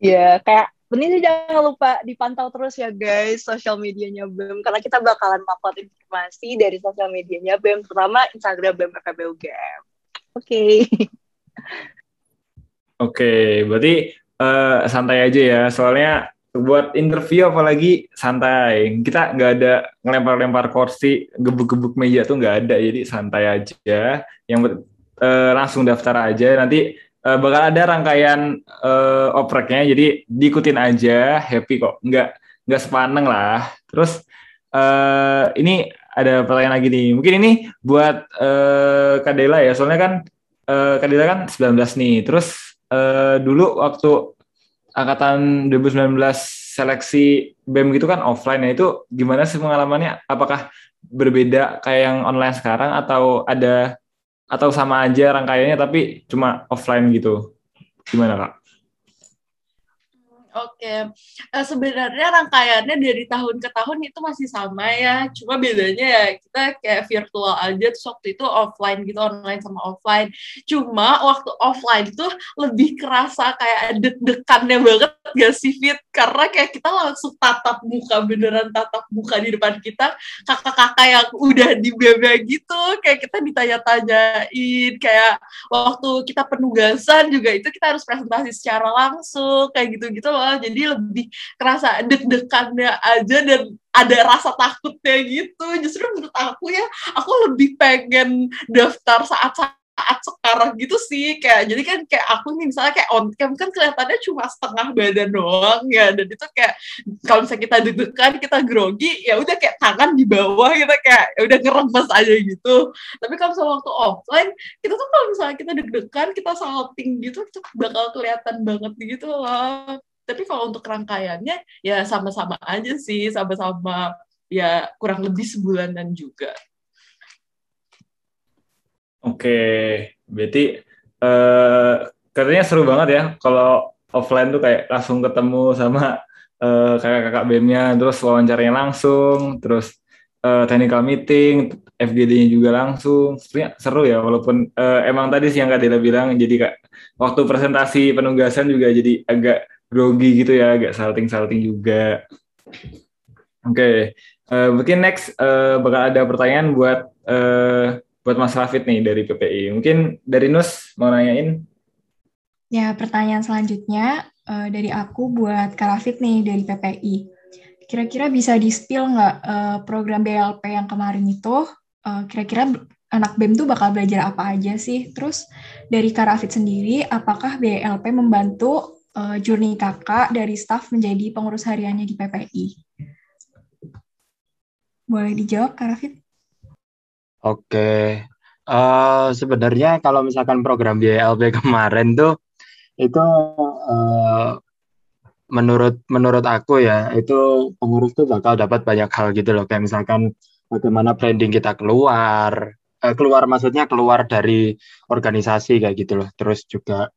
Ya, kayak ini sih jangan lupa dipantau terus ya guys sosial medianya BEM karena kita bakalan upload informasi dari sosial medianya BEM terutama Instagram BEM FEBUGM. Oke. Oke, berarti eh, santai aja ya. Soalnya buat interview apalagi santai. Kita nggak ada ngelempar-lempar kursi, gebuk-gebuk meja tuh nggak ada. Jadi santai aja. Yang eh, langsung daftar aja. Nanti eh, bakal ada rangkaian eh, opreknya. Jadi diikutin aja. Happy kok. Nggak nggak sepaneng lah. Terus eh, ini ada pertanyaan lagi nih. Mungkin ini buat eh, Kadela ya. Soalnya kan eh, Kadela kan 19 nih. Terus eh, dulu waktu angkatan 2019 seleksi BEM gitu kan offline ya itu gimana sih pengalamannya? Apakah berbeda kayak yang online sekarang atau ada atau sama aja rangkaiannya tapi cuma offline gitu? Gimana kak? Oke, Eh, sebenarnya rangkaiannya dari tahun ke tahun itu masih sama ya. Cuma bedanya ya kita kayak virtual aja, terus waktu itu offline gitu, online sama offline. Cuma waktu offline tuh lebih kerasa kayak deg-degannya banget gak sih Fit? Karena kayak kita langsung tatap muka, beneran tatap muka di depan kita, kakak-kakak yang udah di BB gitu, kayak kita ditanya-tanyain, kayak waktu kita penugasan juga itu kita harus presentasi secara langsung, kayak gitu-gitu loh. Jadi lebih kerasa deg-degannya aja dan ada rasa takutnya gitu. Justru menurut aku ya, aku lebih pengen daftar saat-saat sekarang gitu sih. Kayak jadi kan kayak aku nih misalnya kayak on cam kan kelihatannya cuma setengah badan doang ya. Dan itu kayak kalau misalnya kita deg-degan kita grogi ya udah kayak tangan di bawah kita kayak ya udah ngeremes aja gitu. Tapi kalau misalnya waktu offline kita tuh kalau misalnya kita deg-degan kita salting gitu itu bakal kelihatan banget gitu loh tapi kalau untuk rangkaiannya ya sama-sama aja sih sama-sama ya kurang lebih sebulanan juga Oke, berarti eh, katanya seru banget ya kalau offline tuh kayak langsung ketemu sama eh, kakak-kakak BEM-nya, terus wawancaranya langsung, terus eh, technical meeting, FGD-nya juga langsung. Sebenarnya seru ya, walaupun eh, emang tadi sih yang Kak Dela bilang, jadi kak waktu presentasi penugasan juga jadi agak grogi gitu ya, agak salting-salting juga. Oke, eh, mungkin next eh, bakal ada pertanyaan buat eh, buat Mas Rafid nih dari PPI. Mungkin dari Nus mau nanyain? Ya, pertanyaan selanjutnya, uh, dari aku buat Karafit nih dari PPI. Kira-kira bisa di-spill nggak uh, program BLP yang kemarin itu? Uh, kira-kira anak BEM tuh bakal belajar apa aja sih? Terus dari Karafit sendiri, apakah BLP membantu uh, journey kakak dari staff menjadi pengurus hariannya di PPI? Boleh dijawab, Karafit? Oke, uh, sebenarnya kalau misalkan program BLP kemarin tuh itu uh, menurut menurut aku ya itu pengurus tuh bakal dapat banyak hal gitu loh kayak misalkan bagaimana branding kita keluar keluar maksudnya keluar dari organisasi kayak gitu loh terus juga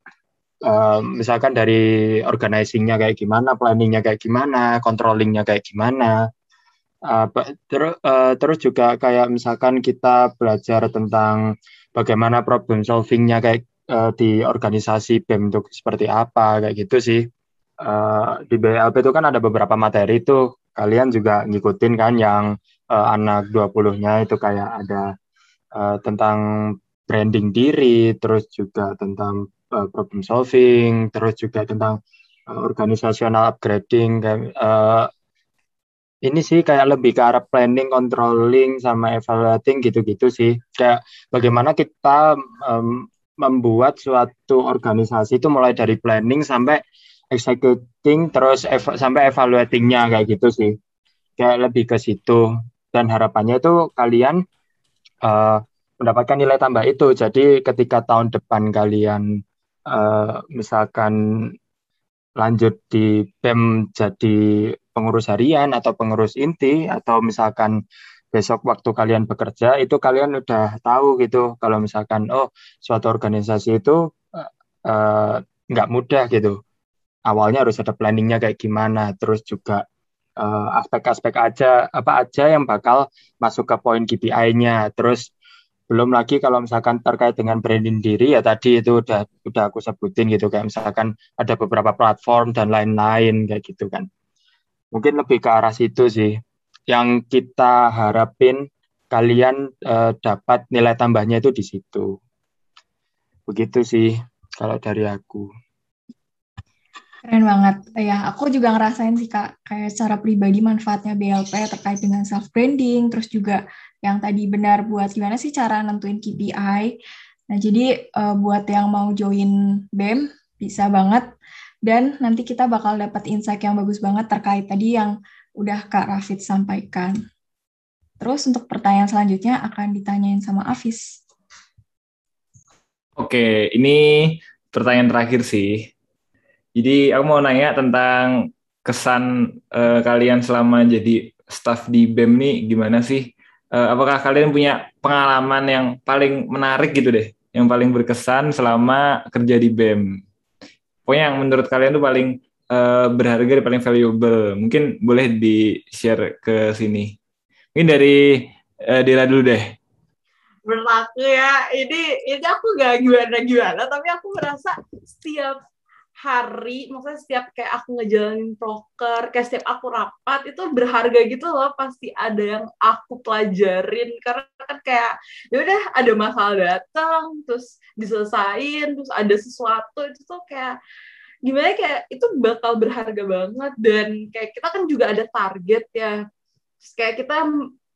uh, misalkan dari organizingnya kayak gimana planningnya kayak gimana controllingnya kayak gimana. Uh, ter, uh, terus juga kayak misalkan kita belajar tentang bagaimana problem solvingnya kayak uh, di organisasi BEM itu seperti apa kayak gitu sih. Uh, di BLP itu kan ada beberapa materi itu kalian juga ngikutin kan yang uh, anak 20-nya itu kayak ada uh, tentang branding diri, terus juga tentang uh, problem solving, terus juga tentang uh, organisasional upgrading. Uh, ini sih kayak lebih ke arah planning, controlling, sama evaluating gitu-gitu sih. Kayak bagaimana kita um, membuat suatu organisasi itu mulai dari planning sampai executing, terus ev sampai evaluatingnya kayak gitu sih. Kayak lebih ke situ. Dan harapannya itu kalian uh, mendapatkan nilai tambah itu. Jadi ketika tahun depan kalian uh, misalkan lanjut di BEM jadi pengurus harian atau pengurus inti atau misalkan besok waktu kalian bekerja itu kalian udah tahu gitu. Kalau misalkan oh suatu organisasi itu uh, nggak mudah gitu. Awalnya harus ada planningnya kayak gimana terus juga aspek-aspek uh, aja apa aja yang bakal masuk ke poin KPI-nya terus belum lagi kalau misalkan terkait dengan branding diri ya tadi itu udah udah aku sebutin gitu kayak misalkan ada beberapa platform dan lain-lain kayak gitu kan. Mungkin lebih ke arah situ sih. Yang kita harapin kalian uh, dapat nilai tambahnya itu di situ. Begitu sih kalau dari aku Keren banget. Ya, aku juga ngerasain sih Kak, kayak secara pribadi manfaatnya BLP terkait dengan self branding, terus juga yang tadi benar buat gimana sih cara nentuin KPI. Nah, jadi uh, buat yang mau join BEM bisa banget dan nanti kita bakal dapat insight yang bagus banget terkait tadi yang udah Kak Rafid sampaikan. Terus untuk pertanyaan selanjutnya akan ditanyain sama Afis. Oke, ini pertanyaan terakhir sih. Jadi aku mau nanya tentang kesan uh, kalian selama jadi staff di BEM nih gimana sih? Uh, apakah kalian punya pengalaman yang paling menarik gitu deh, yang paling berkesan selama kerja di BEM? Pokoknya yang menurut kalian tuh paling uh, berharga, paling valuable. Mungkin boleh di-share ke sini. Mungkin dari uh, Dila dulu deh. Berlaku ya, ini ini aku gak gimana-gimana, tapi aku merasa setiap hari, maksudnya setiap kayak aku ngejalanin proker, kayak setiap aku rapat itu berharga gitu loh, pasti ada yang aku pelajarin. Karena kan kayak ya udah ada masalah datang, terus diselesain, terus ada sesuatu itu tuh kayak gimana kayak itu bakal berharga banget. Dan kayak kita kan juga ada target ya, terus kayak kita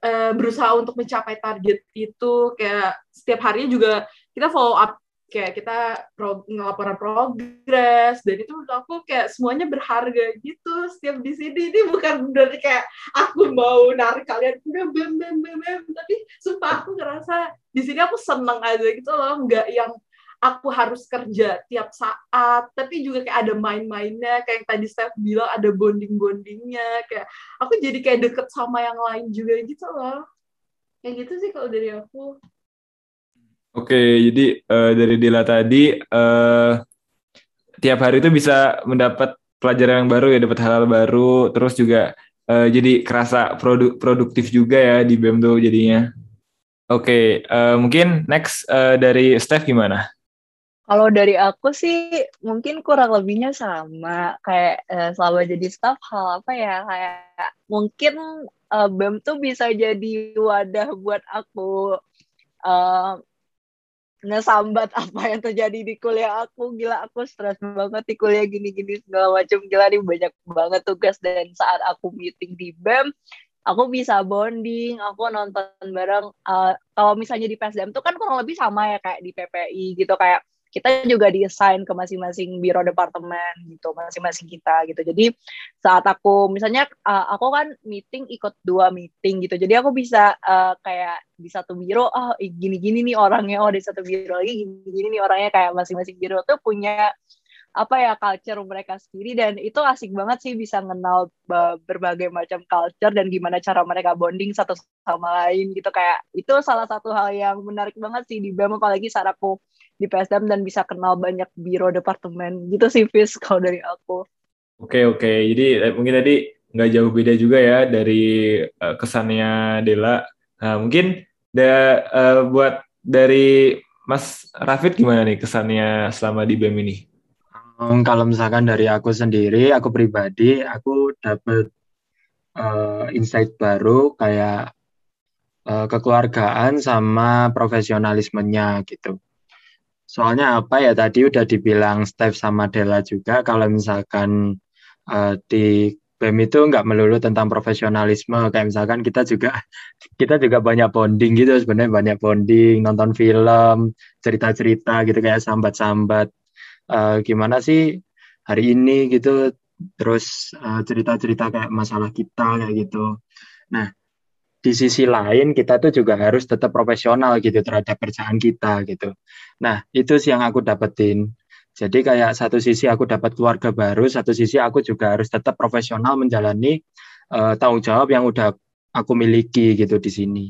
uh, berusaha untuk mencapai target itu. Kayak setiap harinya juga kita follow up kayak kita pro, ngelaporan progres. Dan itu menurut aku kayak semuanya berharga gitu setiap di sini. Ini bukan berarti kayak aku mau narik kalian. Udah bem bem bem bem. Tapi sumpah aku ngerasa di sini aku seneng aja gitu loh. Nggak yang aku harus kerja tiap saat. Tapi juga kayak ada main-mainnya. Kayak yang tadi Steph bilang ada bonding-bondingnya. Kayak aku jadi kayak deket sama yang lain juga gitu loh. Kayak gitu sih kalau dari aku Oke, jadi uh, dari Dila tadi uh, tiap hari itu bisa mendapat pelajaran yang baru ya, dapat hal-hal baru, terus juga uh, jadi kerasa produk produktif juga ya di BEM tuh jadinya. Oke, uh, mungkin next uh, dari Steph gimana? Kalau dari aku sih mungkin kurang lebihnya sama kayak uh, selama jadi staff hal apa ya kayak mungkin uh, BEM tuh bisa jadi wadah buat aku uh, ngesambat apa yang terjadi di kuliah aku. Gila aku stres banget di kuliah gini-gini segala macam gila nih banyak banget tugas. Dan saat aku meeting di BEM aku bisa bonding aku nonton bareng. Uh, kalau misalnya di PSDM tuh kan kurang lebih sama ya kayak di PPI gitu. Kayak kita juga diassign ke masing-masing biro departemen gitu masing-masing kita gitu. Jadi saat aku misalnya uh, aku kan meeting ikut dua meeting gitu. Jadi aku bisa uh, kayak di satu biro oh gini-gini nih orangnya oh di satu biro lagi gini-gini nih orangnya. Kayak masing-masing biro tuh punya apa ya culture mereka sendiri. Dan itu asik banget sih bisa kenal berbagai macam culture dan gimana cara mereka bonding satu sama lain gitu. Kayak itu salah satu hal yang menarik banget sih di BEM apalagi saat aku di PSDM dan bisa kenal banyak biro departemen gitu sih Fis kalau dari aku. Oke oke jadi eh, mungkin tadi nggak jauh beda juga ya dari uh, kesannya Dela. Nah, mungkin da, uh, buat dari Mas Rafid gimana nih kesannya selama di BEM ini? Um, kalau misalkan dari aku sendiri, aku pribadi, aku dapat uh, insight baru kayak uh, kekeluargaan sama profesionalismenya gitu. Soalnya apa ya tadi udah dibilang Steph sama Della juga kalau misalkan uh, di BEM itu nggak melulu tentang profesionalisme. Kayak misalkan kita juga kita juga banyak bonding gitu sebenarnya banyak bonding nonton film cerita-cerita gitu kayak sambat-sambat. Uh, gimana sih hari ini gitu terus uh, cerita-cerita kayak masalah kita kayak gitu. Nah di sisi lain kita tuh juga harus tetap profesional gitu terhadap kerjaan kita gitu. Nah itu sih yang aku dapetin. Jadi kayak satu sisi aku dapat keluarga baru satu sisi aku juga harus tetap profesional menjalani uh, tanggung jawab yang udah aku miliki gitu di sini.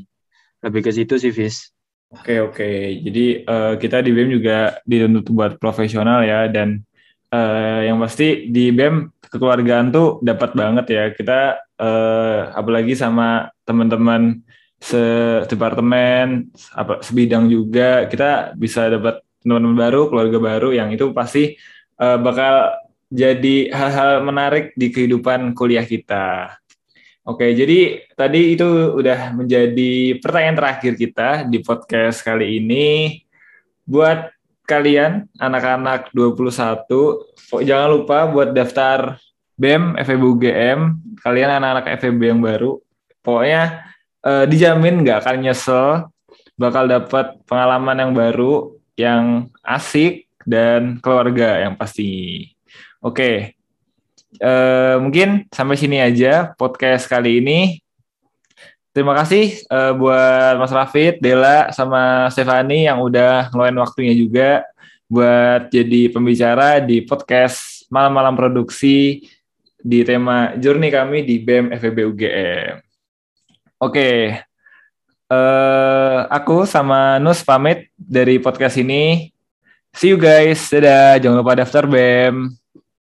Lebih ke situ sih Fis. Oke oke, jadi uh, kita di BEM juga dituntut buat profesional ya dan uh, yang pasti di BEM kekeluargaan tuh dapat banget ya. Kita uh, apalagi sama teman-teman sedepartemen apa sebidang juga kita bisa dapat teman-teman baru keluarga baru yang itu pasti uh, bakal jadi hal-hal menarik di kehidupan kuliah kita. Oke, jadi tadi itu udah menjadi pertanyaan terakhir kita di podcast kali ini. Buat kalian anak-anak 21, jangan lupa buat daftar BEM FEB UGM, kalian anak-anak FEB yang baru. Pokoknya eh, dijamin nggak akan nyesel, bakal dapat pengalaman yang baru, yang asik dan keluarga yang pasti. Oke, Uh, mungkin sampai sini aja podcast kali ini. Terima kasih uh, buat Mas Rafid, Dela, sama Stefani yang udah ngeluarin waktunya juga buat jadi pembicara di podcast Malam-Malam Produksi di tema Journey kami di BEM FEB UGM. Oke, uh, aku sama Nus pamit dari podcast ini. See you guys, dadah. Jangan lupa daftar BEM.